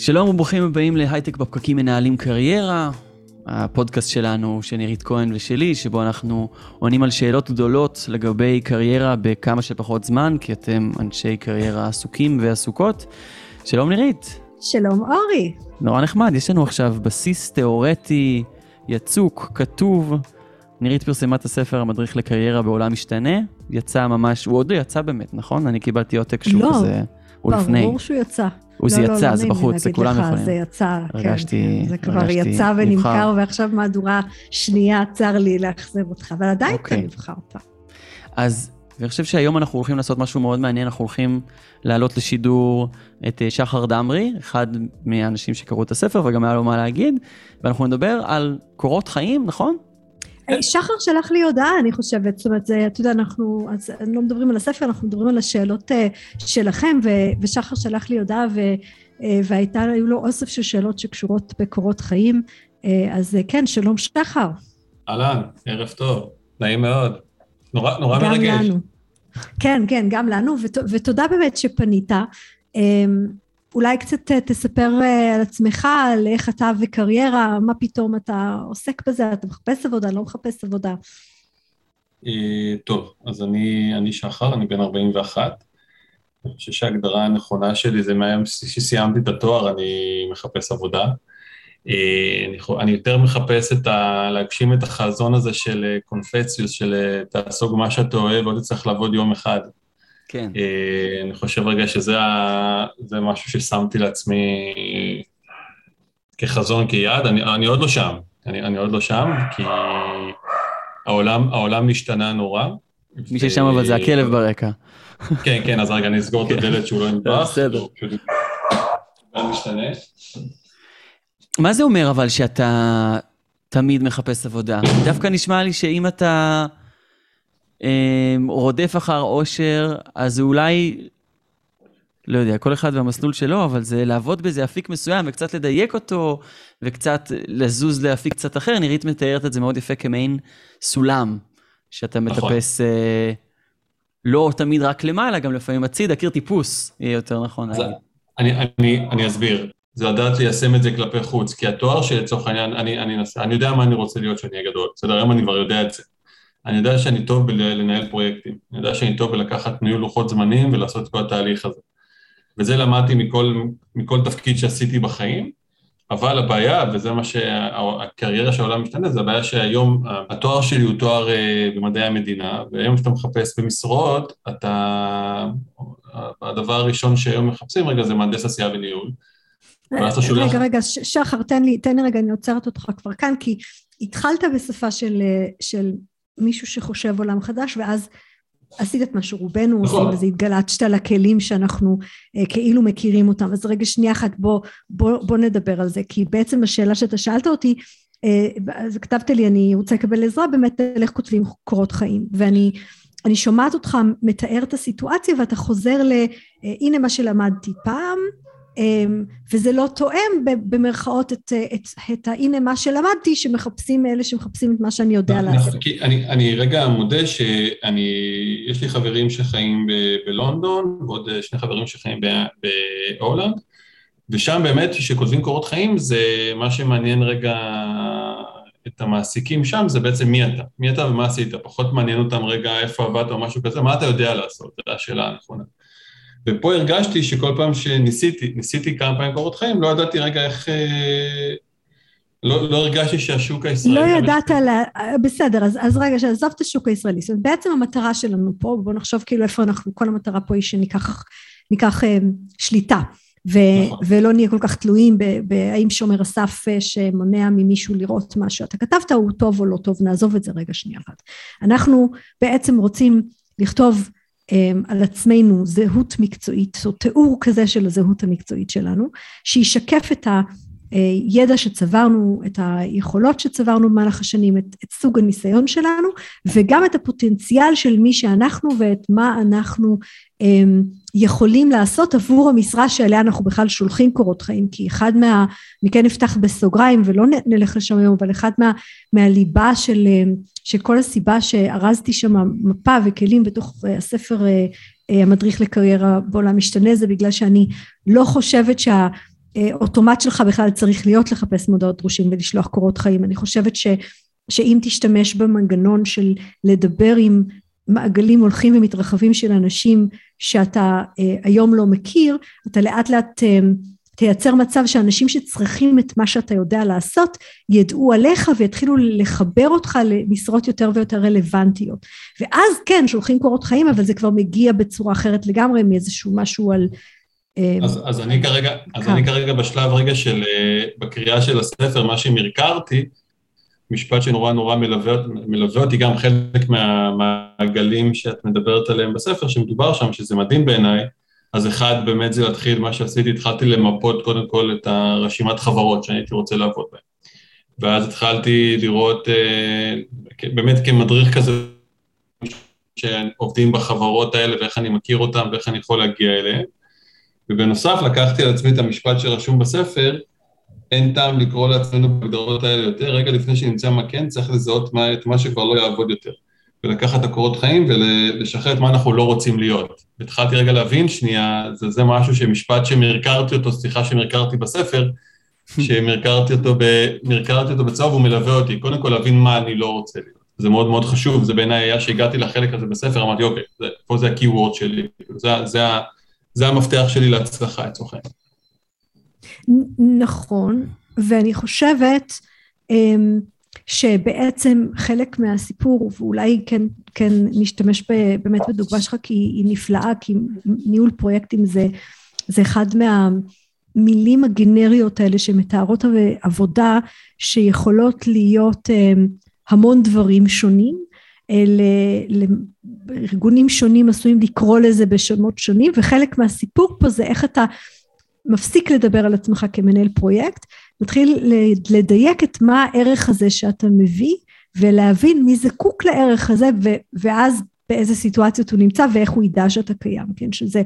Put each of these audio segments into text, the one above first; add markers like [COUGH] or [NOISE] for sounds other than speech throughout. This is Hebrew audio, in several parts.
שלום וברוכים הבאים להייטק בפקקים מנהלים קריירה, הפודקאסט שלנו, של נירית כהן ושלי, שבו אנחנו עונים על שאלות גדולות לגבי קריירה בכמה שפחות זמן, כי אתם אנשי קריירה עסוקים ועסוקות. שלום נירית. שלום אורי. נורא נחמד, יש לנו עכשיו בסיס תיאורטי, יצוק, כתוב. נירית פרסמה את הספר המדריך לקריירה בעולם משתנה, יצא ממש, הוא עוד לא יצא באמת, נכון? אני קיבלתי עותק שהוא לא, כזה, הוא לפני. ברור שהוא יצא. הוא זה לא, יצא, לא, זה לא בחוץ, זה כולם לך, יכולים. זה יצא, הרגשתי- כן, זה כבר הרגשתי יצא נבחר. ונמכר, ועכשיו מהדורה שנייה, צר לי לאכזב אותך, אבל עדיין אתה אוקיי. נבחרת. אז אני חושב שהיום אנחנו הולכים לעשות משהו מאוד מעניין, אנחנו הולכים להעלות לשידור את אה, שחר דמרי, אחד מהאנשים שקראו את הספר וגם היה לו מה להגיד, ואנחנו נדבר על קורות חיים, נכון? אה, שחר שלח לי הודעה, אני חושבת, זאת אומרת, זה, אתה יודע, אנחנו אז לא מדברים על הספר, אנחנו מדברים על השאלות אה, שלכם, ו, ושחר שלח לי הודעה, ו, אה, והייתה, היו לו אוסף של שאלות שקשורות בקורות חיים, אה, אז אה, כן, שלום שחר. אהלן, ערב טוב, נעים מאוד. נורא, נורא גם מרגש. לנו. כן, כן, גם לנו, ות, ותודה באמת שפנית. אולי קצת אה, תספר אה, על עצמך, על איך אתה וקריירה, מה פתאום אתה עוסק בזה, אתה מחפש עבודה, לא מחפש עבודה. אה, טוב, אז אני, אני שחר, אני בן 41. אני חושב שההגדרה הנכונה שלי זה מהיום שסיימתי את התואר, אני מחפש עבודה. אני, אני יותר מחפש את ה, להגשים את החזון הזה של קונפציוס, של תעסוק במה שאתה אוהב, לא תצטרך לעבוד יום אחד. כן. אה, אני חושב רגע שזה ה- זה משהו ששמתי לעצמי כחזון, כיעד, אני, אני עוד לא שם, אני, אני עוד לא שם, כי העולם, העולם השתנה נורא. מי ששם אבל זה הכלב ברקע. כן, כן, אז רגע, אני אסגור את הדלת שהוא לא ינבח. בסדר. העולם משתנה. מה זה אומר אבל שאתה תמיד מחפש עבודה? דווקא נשמע לי שאם אתה רודף אחר אושר, אז זה אולי, לא יודע, כל אחד והמסלול שלו, אבל זה לעבוד באיזה אפיק מסוים וקצת לדייק אותו, וקצת לזוז לאפיק קצת אחר. נירית מתארת את זה מאוד יפה כמעין סולם, שאתה נכון. מטפס אה, לא תמיד רק למעלה, גם לפעמים הצידה, קיר טיפוס, יהיה יותר נכון להגיד. אני, אני, אני אסביר. זה לדעת ליישם את זה כלפי חוץ, כי התואר שלי לצורך העניין, אני, אני, נס- אני יודע מה אני רוצה להיות כשאני אהיה גדול, בסדר? היום אני כבר יודע את זה. אני יודע שאני טוב בלנהל פרויקטים, אני יודע שאני טוב בלקחת ניהול לוחות זמנים ולעשות את כל התהליך הזה. וזה למדתי מכל, מכל תפקיד שעשיתי בחיים, אבל הבעיה, וזה מה שהקריירה של העולם משתנה, זה הבעיה שהיום התואר שלי הוא תואר אה, במדעי המדינה, והיום כשאתה מחפש במשרות, אתה... הדבר הראשון שהיום מחפשים רגע זה מהנדס עשייה וניהול. רגע, רגע, שחר, תן לי, תן לי רגע, אני עוצרת אותך כבר כאן, כי התחלת בשפה של, אה, של מישהו שחושב עולם חדש, ואז עשית את מה שרובנו נכון. עושים, וזה התגלצת לכלים שאנחנו אה, כאילו מכירים אותם. אז רגע, שנייה אחת, בוא, בוא, בוא נדבר על זה, כי בעצם השאלה שאתה שאלת אותי, אה, אז כתבת לי, אני רוצה לקבל עזרה, באמת, על איך כותבים קורות חיים. ואני אני שומעת אותך מתאר את הסיטואציה, ואתה חוזר ל, אה, הנה מה שלמדתי פעם, וזה לא תואם במרכאות את, את, את הנה מה שלמדתי שמחפשים אלה שמחפשים את מה שאני יודע נכון, לעשות. אני, אני רגע מודה שאני, יש לי חברים שחיים ב, בלונדון, ועוד שני חברים שחיים בהולנד, ושם באמת כשכותבים קורות חיים זה מה שמעניין רגע את המעסיקים שם, זה בעצם מי אתה, מי אתה ומה עשית, פחות מעניין אותם רגע איפה עבדת או משהו כזה, מה אתה יודע לעשות, זו השאלה הנכונה. ופה הרגשתי שכל פעם שניסיתי, ניסיתי כמה פעמים קורות חיים, לא ידעתי רגע איך... אה, לא, לא הרגשתי שהשוק הישראלי... לא ידעת, לה, בסדר, אז, אז רגע, שעזוב את השוק הישראלי. זאת אומרת, בעצם המטרה שלנו פה, בואו נחשוב כאילו איפה אנחנו, כל המטרה פה היא שניקח ניקח, אה, שליטה. ו, נכון. ולא נהיה כל כך תלויים בהאם שומר הסף אה, שמונע ממישהו לראות מה שאתה כתבת הוא טוב או לא טוב, נעזוב את זה רגע שנייה אחת. אנחנו בעצם רוצים לכתוב על עצמנו זהות מקצועית, או תיאור כזה של הזהות המקצועית שלנו, שישקף את הידע שצברנו, את היכולות שצברנו במהלך השנים, את, את סוג הניסיון שלנו, וגם את הפוטנציאל של מי שאנחנו ואת מה אנחנו אמ, יכולים לעשות עבור המשרה שעליה אנחנו בכלל שולחים קורות חיים, כי אחד מה, אני כן אפתח בסוגריים ולא נלך לשם היום, אבל אחד מה, מהליבה של, אמ, של כל הסיבה שארזתי שם מפה וכלים בתוך אה, הספר אה, אה, המדריך לקריירה בעולם משתנה, זה בגלל שאני לא חושבת שה... האוטומט שלך בכלל צריך להיות לחפש מודעות דרושים ולשלוח קורות חיים. אני חושבת ש, שאם תשתמש במנגנון של לדבר עם מעגלים הולכים ומתרחבים של אנשים שאתה אה, היום לא מכיר, אתה לאט לאט אה, תייצר מצב שאנשים שצריכים את מה שאתה יודע לעשות ידעו עליך ויתחילו לחבר אותך למשרות יותר ויותר רלוונטיות ואז כן שולחים קורות חיים אבל זה כבר מגיע בצורה אחרת לגמרי מאיזשהו משהו על אה, אז, אז, אני כרגע, אז אני כרגע בשלב רגע של, אה, בקריאה של הספר, מה שמרקרתי, משפט שנורא נורא מלווה, מלווה אותי, גם חלק מהמעגלים שאת מדברת עליהם בספר, שמדובר שם, שזה מדהים בעיניי, אז אחד באמת זה להתחיל, מה שעשיתי, התחלתי למפות קודם כל את הרשימת חברות שאני הייתי רוצה לעבוד בהן. ואז התחלתי לראות, אה, באמת כמדריך כזה, שעובדים בחברות האלה ואיך אני מכיר אותם ואיך אני יכול להגיע אליהם. ובנוסף לקחתי על עצמי את המשפט שרשום בספר, אין טעם לקרוא לעצמנו בהגדרות האלה יותר, רגע לפני שנמצא מה כן, צריך לזהות מה, את מה שכבר לא יעבוד יותר. ולקחת את הקורות חיים ולשחרר את מה אנחנו לא רוצים להיות. והתחלתי רגע להבין שנייה, זה, זה משהו שמשפט שמרקרתי אותו, סליחה שמרקרתי בספר, שמרקרתי אותו, ב, אותו בצהוב, הוא מלווה אותי. קודם כל להבין מה אני לא רוצה להיות. זה מאוד מאוד חשוב, זה בעיניי היה שהגעתי לחלק הזה בספר, אמרתי, אוקיי, זה, פה זה ה-keyword שלי, זה, זה, זה המפתח שלי להצלחה, לצורך העניין. נכון, ואני חושבת אמ, שבעצם חלק מהסיפור, ואולי כן, כן נשתמש באמת בדוגמה שלך כי היא נפלאה, כי ניהול פרויקטים זה, זה אחד מהמילים הגנריות האלה שמתארות עבודה שיכולות להיות אמ, המון דברים שונים, לארגונים שונים עשויים לקרוא לזה בשמות שונים וחלק מהסיפור פה זה איך אתה מפסיק לדבר על עצמך כמנהל פרויקט, מתחיל לדייק את מה הערך הזה שאתה מביא ולהבין מי זקוק לערך הזה ואז באיזה סיטואציות הוא נמצא ואיך הוא ידע שאתה קיים, כן, שזה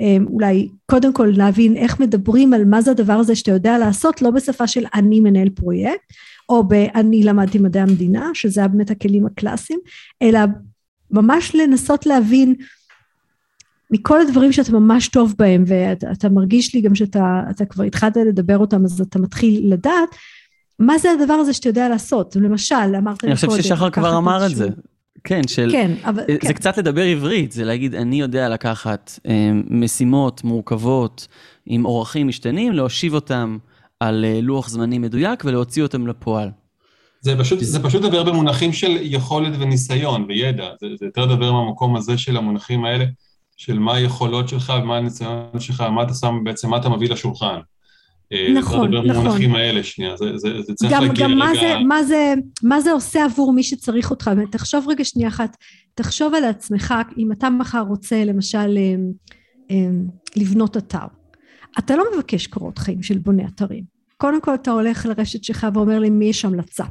אמ, אולי קודם כל להבין איך מדברים על מה זה הדבר הזה שאתה יודע לעשות, לא בשפה של אני מנהל פרויקט, או ב"אני למדתי מדעי המדינה", שזה באמת הכלים הקלאסיים, אלא ממש לנסות להבין מכל הדברים שאתה ממש טוב בהם, ואתה מרגיש לי גם שאתה כבר התחלת לדבר אותם, אז אתה מתחיל לדעת, מה זה הדבר הזה שאתה יודע לעשות? למשל, אמרת לי קודם, אני חושב ששחר כבר אמר את זה. כן, של... כן, אבל... זה כן. קצת לדבר עברית, זה להגיד, אני יודע לקחת אה, משימות מורכבות עם אורחים משתנים, להושיב אותם על אה, לוח זמנים מדויק ולהוציא אותם לפועל. זה פשוט, זה פשוט לדבר במונחים של יכולת וניסיון וידע, זה, זה יותר לדבר מהמקום הזה של המונחים האלה, של מה היכולות שלך ומה הניסיון שלך, מה אתה שם בעצם, מה אתה מביא לשולחן. אה, נכון, נכון. במונחים האלה שנייה, זה, זה, זה צריך גם, להגיע גם רגע... מה זה, מה, זה, מה זה עושה עבור מי שצריך אותך, תחשוב רגע שנייה אחת, תחשוב על עצמך, אם אתה מחר רוצה למשל אה, לבנות אתר, אתה לא מבקש קורות חיים של בוני אתרים. קודם כל אתה הולך לרשת שלך ואומר לי מי יש המלצה.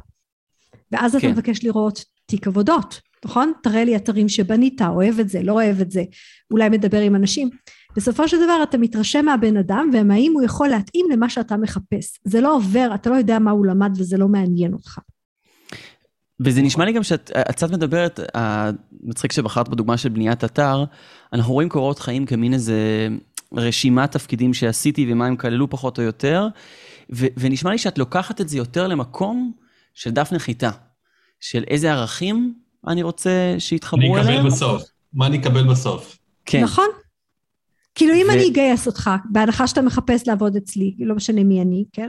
ואז כן. אתה מבקש לראות תיק עבודות, נכון? תראה לי אתרים שבנית, אוהב את זה, לא אוהב את זה, אולי מדבר עם אנשים. בסופו של דבר אתה מתרשם מהבן אדם והאם הוא יכול להתאים למה שאתה מחפש. זה לא עובר, אתה לא יודע מה הוא למד וזה לא מעניין אותך. וזה נשמע לי גם שאת קצת מדברת, מצחיק שבחרת בדוגמה של בניית אתר, אנחנו רואים קורות חיים כמין איזה רשימת תפקידים שעשיתי ומה הם כללו פחות או יותר, ו- ונשמע לי שאת לוקחת את זה יותר למקום של דף נחיתה, של איזה ערכים אני רוצה שיתחברו אליהם. אני אקבל בסוף, מה אני אקבל בסוף. כן. נכון. כאילו אם ו... אני אגייס אותך, בהנחה שאתה מחפש לעבוד אצלי, לא משנה מי אני, כן?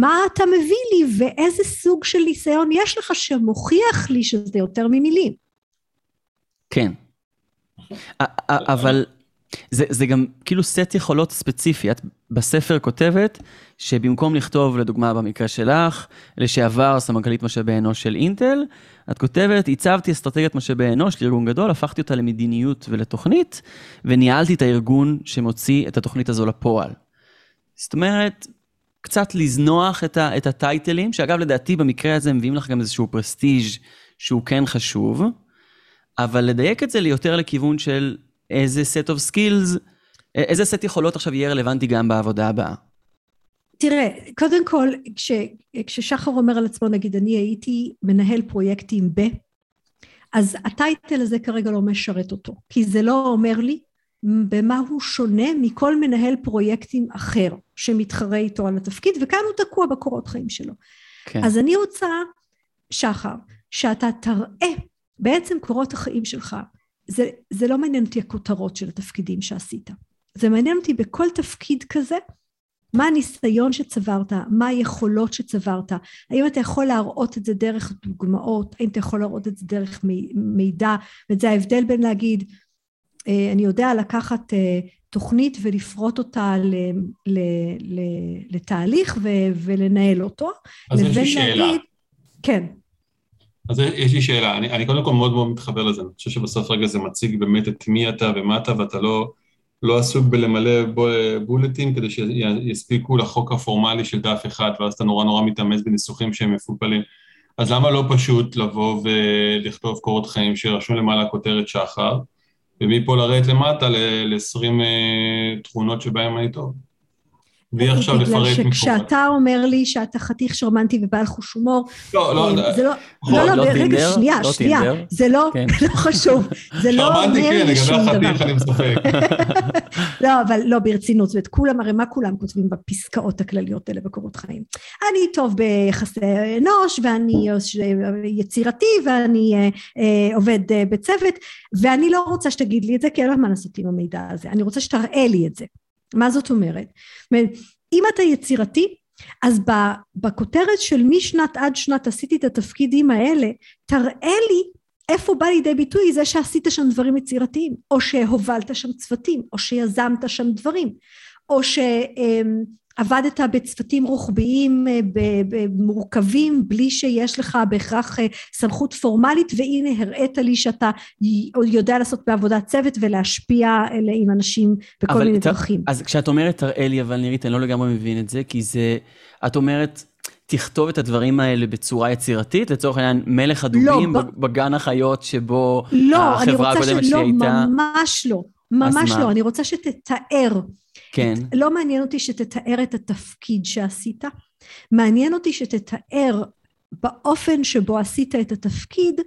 מה אתה מביא לי ואיזה סוג של ניסיון יש לך שמוכיח לי שזה יותר ממילים. כן. אבל זה, זה גם כאילו סט יכולות ספציפי. את בספר כותבת שבמקום לכתוב, לדוגמה במקרה שלך, לשעבר סמנכ"לית משאבי אנוש של אינטל, את כותבת, הצבתי אסטרטגיית משאבי אנוש לארגון גדול, הפכתי אותה למדיניות ולתוכנית, וניהלתי את הארגון שמוציא את התוכנית הזו לפועל. זאת אומרת, קצת לזנוח את, ה, את הטייטלים, שאגב, לדעתי במקרה הזה מביאים לך גם איזשהו פרסטיג' שהוא כן חשוב, אבל לדייק את זה ליותר לכיוון של איזה set of skills, איזה סט יכולות עכשיו יהיה רלוונטי גם בעבודה הבאה? תראה, קודם כל, כש, כששחר אומר על עצמו, נגיד, אני הייתי מנהל פרויקטים ב, אז הטייטל הזה כרגע לא משרת אותו, כי זה לא אומר לי במה הוא שונה מכל מנהל פרויקטים אחר שמתחרה איתו על התפקיד וכאן הוא תקוע בקורות חיים שלו. כן. אז אני רוצה, שחר, שאתה תראה בעצם קורות החיים שלך, זה, זה לא מעניין אותי הכותרות של התפקידים שעשית, זה מעניין אותי בכל תפקיד כזה מה הניסיון שצברת, מה היכולות שצברת, האם אתה יכול להראות את זה דרך דוגמאות, האם אתה יכול להראות את זה דרך מידע, וזה ההבדל בין להגיד, אה, אני יודע לקחת אה, תוכנית ולפרוט אותה ל, ל, ל, לתהליך ו, ולנהל אותו, אז יש לי שאלה. להגיד, כן. אז יש לי שאלה, אני, אני קודם כל מאוד מאוד מתחבר לזה, אני חושב שבסוף רגע זה מציג באמת את מי אתה ומה אתה, ואתה לא... לא עסוק בלמלא בולטים כדי שיספיקו לחוק הפורמלי של דף אחד, ואז אתה נורא נורא מתאמץ בניסוחים שהם מפולפלים. אז למה לא פשוט לבוא ולכתוב קורות חיים שרשום למעלה כותרת שחר, ומפה לרדת למטה ל-20 אה, תכונות שבהן אני טוב? בלי עכשיו לפרט מקומות. בגלל שכשאתה אומר לי שאתה חתיך שרמנטי ובעל חוש הומור, לא, לא, אה, זה לא, לא, לא, לא, רגע, שנייה, לא שנייה, זה לא, כן. [LAUGHS] לא חשוב, זה לא אומר לי שום דבר. שרמנטי כן, לגבי החתיך אני מספק. [LAUGHS] לא, אבל לא, ברצינות, זאת אומרת, כולם, הרי מה כולם כותבים בפסקאות הכלליות האלה בקורות חיים? אני טוב ביחסי אנוש, ואני יצירתי, ואני אה, אה, עובד בצוות, ואני לא רוצה שתגיד לי את זה, כי אין לך מה לעשות עם המידע הזה, אני רוצה שתראה לי את זה. מה זאת אומרת? אם אתה יצירתי, אז בכותרת של משנת עד שנת עשיתי את התפקידים האלה, תראה לי איפה בא לידי ביטוי זה שעשית שם דברים יצירתיים, או שהובלת שם צוותים, או שיזמת שם דברים, או ש... עבדת בצוותים רוחביים אה, מורכבים בלי שיש לך בהכרח אה, סמכות פורמלית והנה הראית לי שאתה יודע לעשות בעבודת צוות ולהשפיע עם אנשים בכל מיני דרכים. אז כשאת אומרת תראה לי אבל נירית אני לא לגמרי מבין את זה כי זה את אומרת תכתוב את הדברים האלה בצורה יצירתית, לצורך העניין מלך הדובים לא, בגן החיות שבו לא, החברה הקודמת שלי הייתה... לא, אני רוצה שלא, ממש לא. ממש לא, אני רוצה שתתאר כן. לא מעניין אותי שתתאר את התפקיד שעשית, מעניין אותי שתתאר באופן שבו עשית את התפקיד,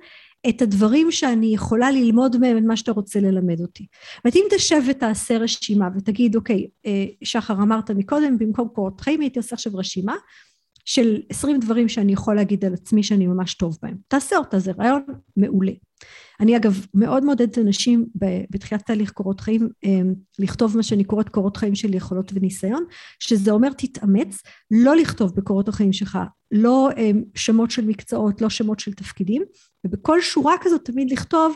את הדברים שאני יכולה ללמוד מהם את מה שאתה רוצה ללמד אותי. זאת אם תשב ותעשה רשימה ותגיד, אוקיי, אה, שחר אמרת מקודם, במקום קורות חיים הייתי עושה עכשיו רשימה של עשרים דברים שאני יכול להגיד על עצמי שאני ממש טוב בהם. תעשה אותה, זה רעיון מעולה. אני אגב מאוד מעודדת אנשים בתחילת תהליך קורות חיים אמ, לכתוב מה שאני קוראת קורות חיים של יכולות וניסיון, שזה אומר תתאמץ לא לכתוב בקורות החיים שלך לא אמ, שמות של מקצועות, לא שמות של תפקידים, ובכל שורה כזאת תמיד לכתוב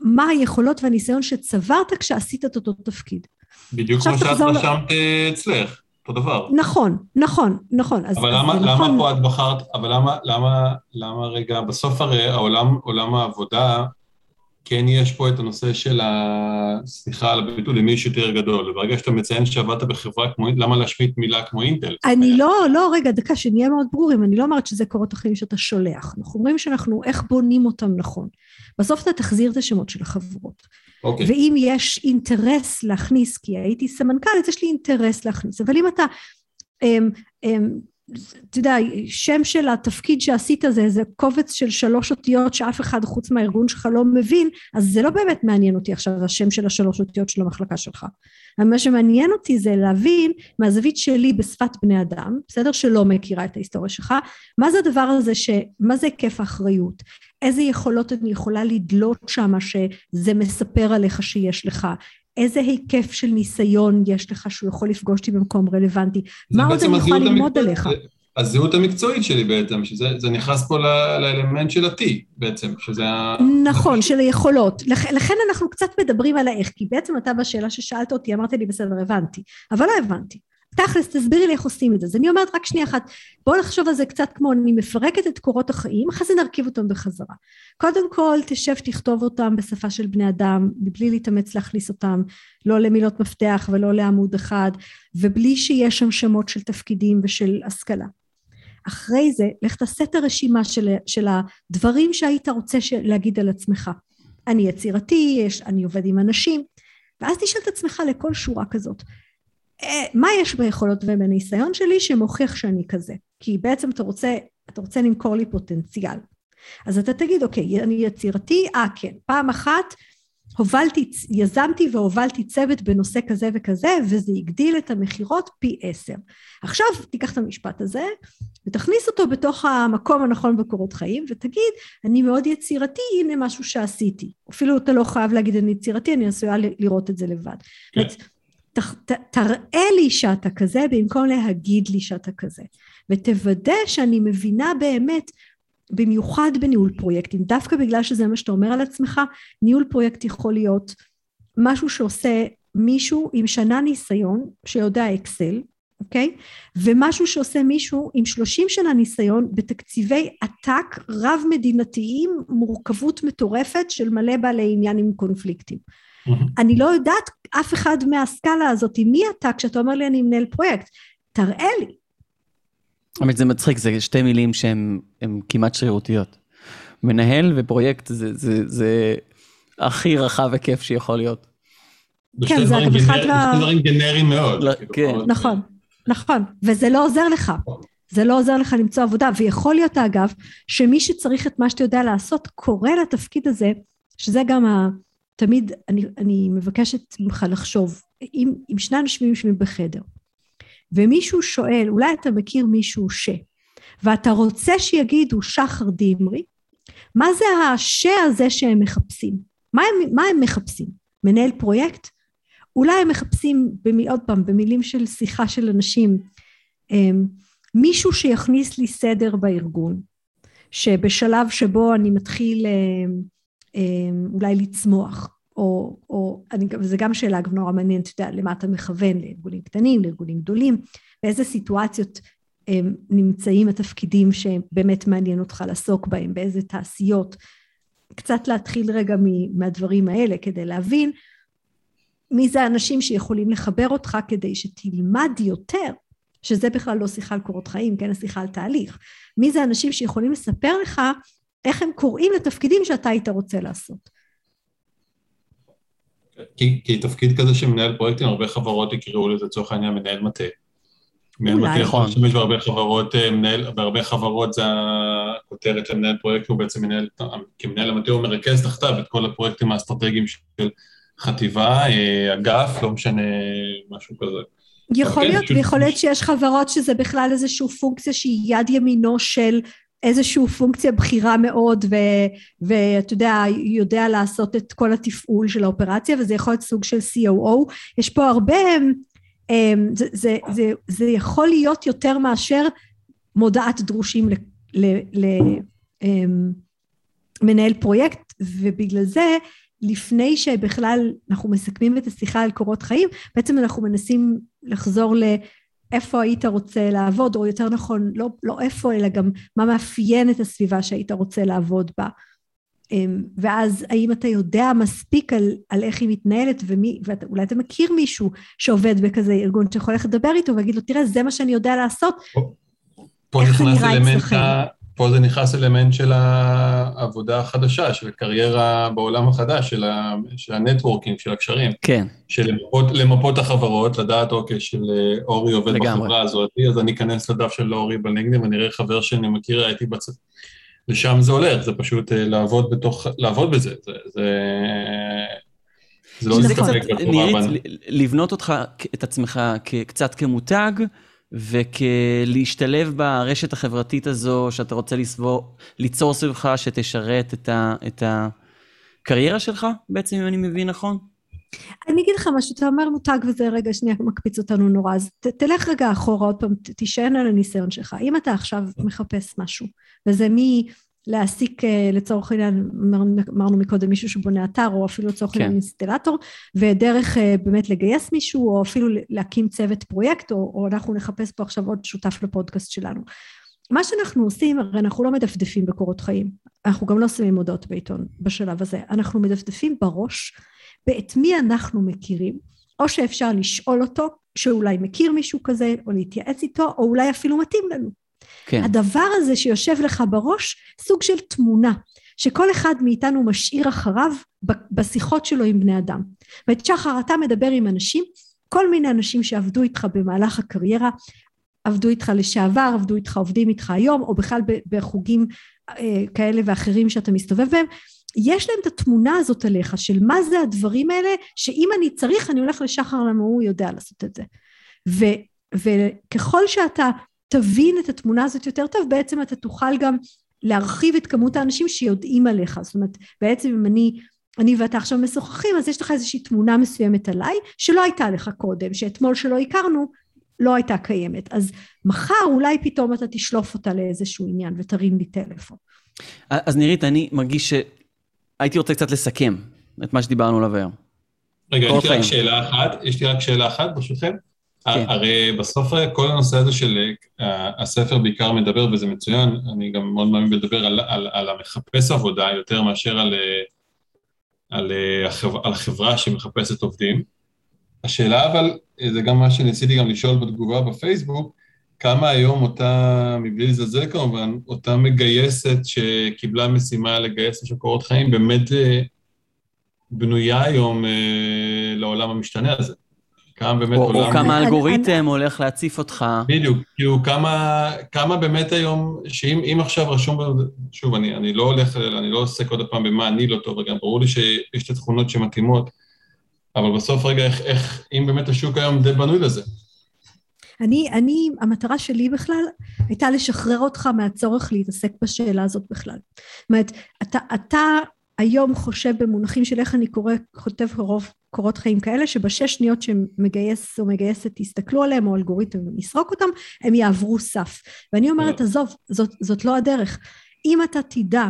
מה היכולות והניסיון שצברת כשעשית את אותו תפקיד. בדיוק כמו שאת רשמת אצלך. אותו דבר. נכון, נכון, נכון. אבל למה, למה נכון... פה את בחרת, אבל למה, למה, למה רגע, בסוף הרי העולם, עולם העבודה, כן יש פה את הנושא של ה... סליחה על הביטוי, למי יש יותר גדול. וברגע שאתה מציין שעבדת בחברה כמו... למה להשמיט מילה כמו אינטל? אני לא, לא, רגע, דקה, שנהיה מאוד ברורים, אני לא אומרת שזה קורות החיים שאתה שולח. אנחנו אומרים שאנחנו, איך בונים אותם נכון. בסוף אתה תחזיר את השמות של החברות. אוקיי. ואם יש אינטרס להכניס, כי הייתי סמנכ"לית, יש לי אינטרס להכניס. אבל אם אתה... אמ, אמ, אתה יודע, שם של התפקיד שעשית זה איזה קובץ של שלוש אותיות שאף אחד חוץ מהארגון שלך לא מבין, אז זה לא באמת מעניין אותי עכשיו השם של השלוש אותיות של המחלקה שלך. מה שמעניין אותי זה להבין מהזווית שלי בשפת בני אדם, בסדר? שלא מכירה את ההיסטוריה שלך, מה זה הדבר הזה, ש... מה זה היקף האחריות? איזה יכולות אני יכולה לדלות שם שזה מספר עליך שיש לך? איזה היקף של ניסיון יש לך שהוא יכול לפגוש אותי במקום רלוונטי? מה עוד אני יכולה ללמוד עליך? הזהות המקצועית שלי בעצם, שזה נכנס פה לאלמנט של ה-T בעצם, שזה ה... נכון, של היכולות. לכ, לכן אנחנו קצת מדברים על האיך, כי בעצם אתה בשאלה ששאלת אותי, אמרת לי בסדר, הבנתי, אבל לא הבנתי. תכלס, תסבירי לי איך עושים את זה. אז אני אומרת רק שנייה אחת, בואו נחשוב על זה קצת כמו אני מפרקת את קורות החיים, אחרי זה נרכיב אותם בחזרה. קודם כל, תשב, תכתוב אותם בשפה של בני אדם, מבלי להתאמץ להכניס אותם, לא למילות מפתח ולא לעמוד אחד, ובלי שיש שם שמות של תפקידים ושל השכלה. אחרי זה, לך תעשה את הרשימה של, של הדברים שהיית רוצה להגיד על עצמך. אני יצירתי, יש, אני עובד עם אנשים, ואז תשאל את עצמך לכל שורה כזאת, מה יש ביכולות ובניסיון שלי שמוכיח שאני כזה? כי בעצם אתה רוצה, אתה רוצה למכור לי פוטנציאל. אז אתה תגיד, אוקיי, אני יצירתי, אה כן, פעם אחת הובלתי, יזמתי והובלתי צוות בנושא כזה וכזה, וזה הגדיל את המכירות פי עשר. עכשיו תיקח את המשפט הזה, ותכניס אותו בתוך המקום הנכון בקורות חיים, ותגיד, אני מאוד יצירתי, הנה משהו שעשיתי. אפילו אתה לא חייב להגיד אני יצירתי, אני עשויה לראות את זה לבד. כן. ת, ת, תראה לי שאתה כזה, במקום להגיד לי שאתה כזה. ותוודא שאני מבינה באמת במיוחד בניהול פרויקטים, דווקא בגלל שזה מה שאתה אומר על עצמך, ניהול פרויקט יכול להיות משהו שעושה מישהו עם שנה ניסיון שיודע אקסל, אוקיי? ומשהו שעושה מישהו עם שלושים שנה ניסיון בתקציבי עתק רב מדינתיים, מורכבות מטורפת של מלא בעלי עניין עם קונפליקטים. אני לא יודעת אף אחד מהסקאלה הזאת, מי אתה כשאתה אומר לי אני מנהל פרויקט? תראה לי. האמת זה מצחיק, זה שתי מילים שהן כמעט שרירותיות. מנהל ופרויקט זה, זה, זה הכי רחב היקף שיכול להיות. כן, זה אגב אחד מה... זה דברים גנריים מאוד. לא, כאילו, כן. נכון, נכון, וזה לא עוזר לך. זה לא עוזר לך למצוא עבודה, ויכול להיות אגב, שמי שצריך את מה שאתה יודע לעשות, קורא לתפקיד הזה, שזה גם ה... תמיד, אני, אני מבקשת ממך לחשוב, אם, אם שני אנשים יושבים בחדר, ומישהו שואל, אולי אתה מכיר מישהו ש... ואתה רוצה שיגידו שחר דימרי, מה זה השה הזה שהם מחפשים? מה הם, מה הם מחפשים? מנהל פרויקט? אולי הם מחפשים, במי, עוד פעם, במילים של שיחה של אנשים, אמ, מישהו שיכניס לי סדר בארגון, שבשלב שבו אני מתחיל אמ, אולי לצמוח, או, או אני, וזה גם שאלה אגב נורא מעניינת, אתה יודע, למה אתה מכוון, לארגונים קטנים, לארגונים גדולים, באיזה סיטואציות הם נמצאים התפקידים שבאמת מעניין אותך לעסוק בהם, באיזה תעשיות. קצת להתחיל רגע מהדברים האלה כדי להבין מי זה האנשים שיכולים לחבר אותך כדי שתלמד יותר, שזה בכלל לא שיחה על קורות חיים, כן, השיחה על תהליך. מי זה האנשים שיכולים לספר לך איך הם קוראים לתפקידים שאתה היית רוצה לעשות. כי, כי תפקיד כזה של מנהל פרויקטים, הרבה חברות יקראו לזה לצורך העניין מנהל מטה. מנהל מטה יכול להשתמש בהרבה חברות, אה, מנהל, בהרבה חברות זה הכותרת של מנהל פרויקט, הוא בעצם מנהל, כמנהל המטה הוא מרכז תחתיו את כל הפרויקטים האסטרטגיים של חטיבה, אה, אגף, לא משנה, משהו כזה. יכול כן, להיות, ויכול להיות שיש חברות שזה בכלל איזושהי פונקציה שהיא יד ימינו של איזושהי פונקציה בכירה מאוד ואתה יודע, יודע לעשות את כל התפעול של האופרציה וזה יכול להיות סוג של COO. יש פה הרבה, אמ, זה, זה, זה, זה יכול להיות יותר מאשר מודעת דרושים למנהל אמ, פרויקט ובגלל זה לפני שבכלל אנחנו מסכמים את השיחה על קורות חיים, בעצם אנחנו מנסים לחזור ל... איפה היית רוצה לעבוד, או יותר נכון, לא, לא איפה, אלא גם מה מאפיין את הסביבה שהיית רוצה לעבוד בה. אמ, ואז האם אתה יודע מספיק על, על איך היא מתנהלת, ומי, ואולי אתה מכיר מישהו שעובד בכזה ארגון שיכול ללכת לדבר איתו ולהגיד לו, תראה, זה מה שאני יודע לעשות. פה, נכנס אלמנט, פה זה נכנס אלמנט של העבודה החדשה, של הקריירה בעולם החדש, של, ה, של ה-networking, של הקשרים. כן. של למפות, למפות החברות, לדעת, אוקיי, של אה, אורי עובד לגמרי. בחברה הזאת, אז אני אכנס לדף של אורי ב-LinkedIn ואני אראה חבר שאני מכיר, הייתי בצד. לשם זה הולך, זה פשוט אה, לעבוד בתוך, לעבוד בזה, זה... זה... זה לא להסתפק בתורה. לבנות אותך, את עצמך קצת כמותג, וכלהשתלב ברשת החברתית הזו שאתה רוצה לסבור, ליצור סביבך שתשרת את, ה, את הקריירה שלך בעצם, אם אני מבין נכון? אני אגיד לך משהו, אתה אומר מותג וזה רגע שנייה מקפיץ אותנו נורא, אז ת, תלך רגע אחורה עוד פעם, תישען על הניסיון שלך. אם אתה עכשיו מחפש משהו, וזה מי... להעסיק אה, לצורך העניין, אמרנו מקודם מישהו שבונה אתר, או אפילו לצורך העניין כן. אינסטלטור, ודרך אה, באמת לגייס מישהו, או אפילו להקים צוות פרויקט, או, או אנחנו נחפש פה עכשיו עוד שותף לפודקאסט שלנו. מה שאנחנו עושים, הרי אנחנו לא מדפדפים בקורות חיים, אנחנו גם לא שמים הודעות בעיתון בשלב הזה, אנחנו מדפדפים בראש באת מי אנחנו מכירים, או שאפשר לשאול אותו, שאולי מכיר מישהו כזה, או להתייעץ איתו, או אולי אפילו מתאים לנו. כן. הדבר הזה שיושב לך בראש, סוג של תמונה, שכל אחד מאיתנו משאיר אחריו בשיחות שלו עם בני אדם. ואת שחר, אתה מדבר עם אנשים, כל מיני אנשים שעבדו איתך במהלך הקריירה, עבדו איתך לשעבר, עבדו איתך, עובדים איתך היום, או בכלל בחוגים אה, כאלה ואחרים שאתה מסתובב בהם, יש להם את התמונה הזאת עליך של מה זה הדברים האלה, שאם אני צריך אני הולך לשחר למה הוא יודע לעשות את זה. ו, וככל שאתה תבין את התמונה הזאת יותר טוב, בעצם אתה תוכל גם להרחיב את כמות האנשים שיודעים עליך. זאת אומרת, בעצם אם אני, אני ואתה עכשיו משוחחים, אז יש לך איזושהי תמונה מסוימת עליי, שלא הייתה לך קודם, שאתמול שלא הכרנו, לא הייתה קיימת. אז מחר אולי פתאום אתה תשלוף אותה לאיזשהו עניין ותרים לי טלפון. אז נירית, אני מרגיש שהייתי רוצה קצת לסכם את מה שדיברנו עליו היום. רגע, יש לי רק שאלה אחת, יש לי רק שאלה אחת, ברשותכם. כן. הרי בסוף כל הנושא הזה של אה, הספר בעיקר מדבר, וזה מצוין, אני גם מאוד מאמין לדבר על, על, על המחפש עבודה יותר מאשר על, אה, על, אה, על החברה שמחפשת עובדים. השאלה אבל, זה גם מה שניסיתי גם לשאול בתגובה בפייסבוק, כמה היום אותה, מבלי לזלזל כמובן, אותה מגייסת שקיבלה משימה לגייס לשם קורות חיים, באמת בנויה היום לעולם המשתנה הזה. כמה באמת או, עולם... או כמה אלגוריתם אני... הולך להציף אותך. בדיוק, כאילו כמה, כמה באמת היום, שאם עכשיו רשום, שוב, אני, אני לא הולך, אני לא עוסק עוד פעם במה אני לא טוב, וגם ברור לי שיש את התכונות שמתאימות, אבל בסוף רגע, איך, איך, אם באמת השוק היום די בנוי לזה. אני, אני, המטרה שלי בכלל הייתה לשחרר אותך מהצורך להתעסק בשאלה הזאת בכלל. זאת אומרת, אתה, אתה היום חושב במונחים של איך אני קורא, כותב רוב קורות חיים כאלה שבשש שניות שמגייס או מגייסת תסתכלו עליהם או אלגוריתם ונסרוק אותם הם יעברו סף. ואני אומרת עזוב זאת, זאת לא הדרך. אם אתה תדע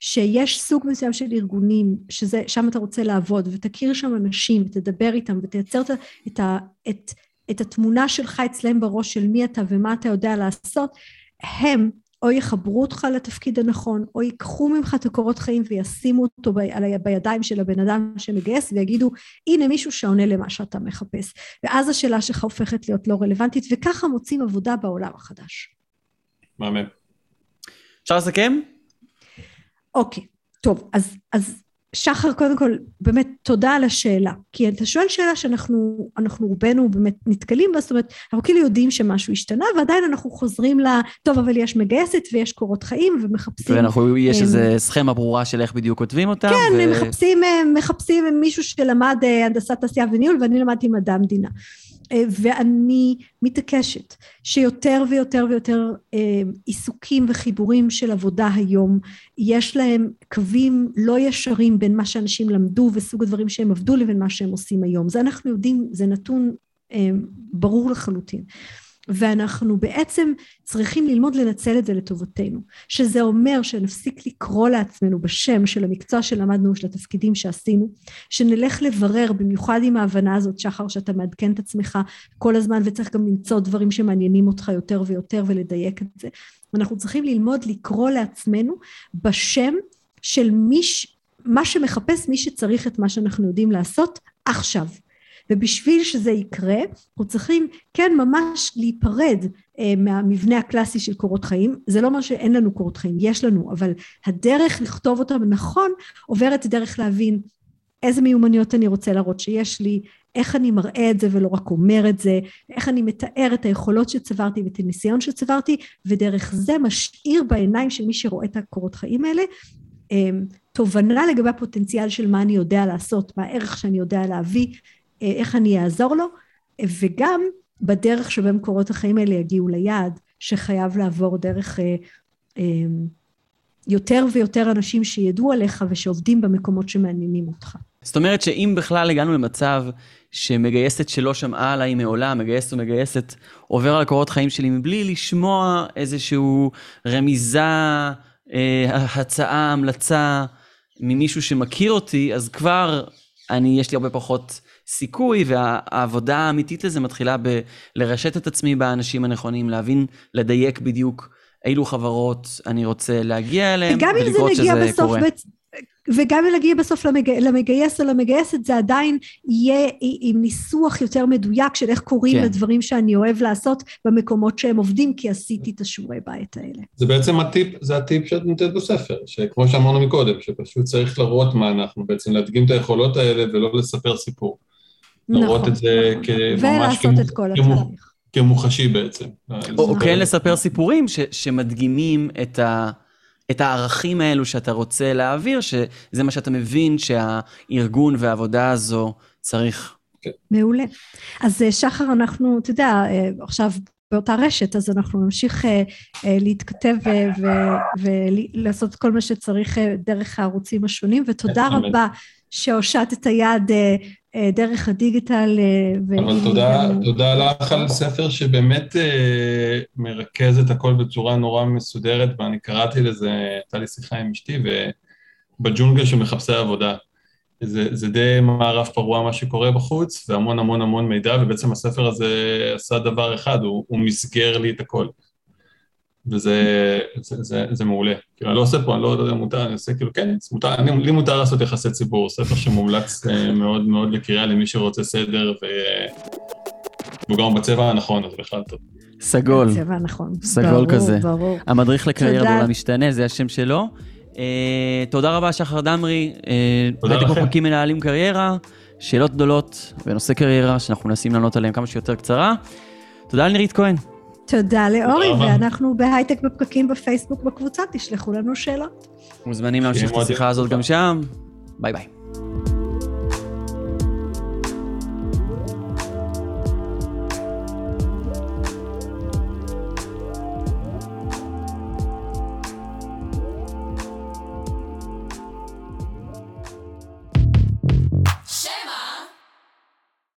שיש סוג מסוים של ארגונים שזה שם אתה רוצה לעבוד ותכיר שם אנשים ותדבר איתם ותייצר את, את, את, את התמונה שלך אצלם בראש של מי אתה ומה אתה יודע לעשות הם או יחברו אותך לתפקיד הנכון, או ייקחו ממך את הקורות חיים וישימו אותו ב- בידיים של הבן אדם שמגייס ויגידו, הנה מישהו שעונה למה שאתה מחפש. ואז השאלה שלך הופכת להיות לא רלוונטית, וככה מוצאים עבודה בעולם החדש. מהמם. אפשר לסכם? אוקיי, טוב, אז, אז שחר קודם כל באמת תודה על השאלה. כי אתה שואל שאלה שאנחנו אנחנו רובנו באמת נתקלים בה זאת אומרת אנחנו כאילו יודעים שמשהו השתנה ועדיין אנחנו חוזרים ל... טוב אבל יש מגייסת ויש קורות חיים ומחפשים ואנחנו יש הם, איזה סכמה ברורה של איך בדיוק כותבים אותה כן ו... מחפשים מחפשים מישהו שלמד אה, הנדסת תעשייה וניהול ואני למדתי מדע המדינה ואני מתעקשת שיותר ויותר ויותר אה, עיסוקים וחיבורים של עבודה היום יש להם קווים לא ישרים בין מה שאנשים למדו וסוג הדברים שהם עבדו לבין מה שהם עושים היום. זה אנחנו יודעים זה נתון אה, ברור לחלוטין ואנחנו בעצם צריכים ללמוד לנצל את זה לטובתנו שזה אומר שנפסיק לקרוא לעצמנו בשם של המקצוע שלמדנו של התפקידים שעשינו שנלך לברר במיוחד עם ההבנה הזאת שחר שאתה מעדכן את עצמך כל הזמן וצריך גם למצוא דברים שמעניינים אותך יותר ויותר ולדייק את זה. אנחנו צריכים ללמוד לקרוא לעצמנו בשם של מי מה שמחפש מי שצריך את מה שאנחנו יודעים לעשות עכשיו ובשביל שזה יקרה אנחנו צריכים כן ממש להיפרד אה, מהמבנה הקלאסי של קורות חיים. זה לא אומר שאין לנו קורות חיים יש לנו אבל הדרך לכתוב אותם נכון עוברת דרך להבין איזה מיומנויות אני רוצה להראות שיש לי איך אני מראה את זה ולא רק אומר את זה איך אני מתאר את היכולות שצברתי ואת הניסיון שצברתי ודרך זה משאיר בעיניים של מי שרואה את הקורות חיים האלה אה, תובנה לגבי הפוטנציאל של מה אני יודע לעשות, מה הערך שאני יודע להביא, איך אני אעזור לו, וגם בדרך שבה מקורות החיים האלה יגיעו ליעד, שחייב לעבור דרך אה, אה, יותר ויותר אנשים שידעו עליך ושעובדים במקומות שמעניינים אותך. זאת אומרת שאם בכלל הגענו למצב שמגייסת שלא שמעה עליי מעולם, מגייסת ומגייסת, עובר על הקורות חיים שלי מבלי לשמוע איזושהי רמיזה, אה, הצעה, המלצה ממישהו שמכיר אותי, אז כבר אני, יש לי הרבה פחות סיכוי, והעבודה האמיתית לזה מתחילה בלרשת את עצמי באנשים הנכונים, להבין, לדייק בדיוק אילו חברות אני רוצה להגיע אליהם, ולקרות שזה קורה. בצ... וגם אם נגיע בסוף למג... למגייס או למגייסת זה עדיין יהיה עם ניסוח יותר מדויק של איך קוראים כן. לדברים שאני אוהב לעשות במקומות שהם עובדים כי עשיתי את השיעורי בית האלה. זה בעצם הטיפ, זה הטיפ שאת נותנת בספר, שכמו שאמרנו מקודם, שפשוט צריך לראות מה אנחנו בעצם, להדגים את היכולות האלה ולא לספר סיפור. נכון. לראות את זה נכון. כממש כמוח, כמוחשי בעצם. או כן לספר סיפורים ש, שמדגימים את, ה, את הערכים האלו שאתה רוצה להעביר, שזה מה שאתה מבין שהארגון והעבודה הזו צריך. מעולה. אז אה, שחר, אנחנו, אתה יודע, אה, עכשיו באותה רשת, אז אנחנו נמשיך אה, להתכתב ולעשות כל מה שצריך דרך הערוצים השונים, ותודה רבה שהושטת היד דרך הדיגיטל. אבל תודה, תודה לך על ספר שבאמת מרכז את הכל בצורה נורא מסודרת, ואני קראתי לזה, הייתה לי שיחה עם אשתי, ובג'ונגל של מחפשי עבודה. זה, זה די מערב פרוע מה שקורה בחוץ, והמון המון המון מידע, ובעצם הספר הזה עשה דבר אחד, הוא, הוא מסגר לי את הכל. וזה זה, זה, זה מעולה. כאילו, אני לא עושה פה, אני לא יודע, מותר, אני עושה כאילו, כן, מותר, אני, לי מותר לעשות יחסי ציבור, ספר שמומלץ אה, מאוד מאוד לקריאה למי שרוצה סדר, ו... והוא גם בצבע הנכון, אז בכלל טוב. סגול. בצבע הנכון. סגול ברור, כזה. ברור. המדריך לקריירה בעולם משתנה, זה השם שלו. אה, תודה רבה, שחר דמרי. אה, תודה לכם. פה מנהלים קריירה, שאלות גדולות בנושא קריירה, שאנחנו מנסים לענות עליהן כמה שיותר קצרה. תודה לנירית כהן. תודה לאורי, ואנחנו בהייטק בפקקים בפייסבוק בקבוצה, תשלחו לנו שאלות. מוזמנים להמשיך את השיחה הזאת גם שם. ביי ביי.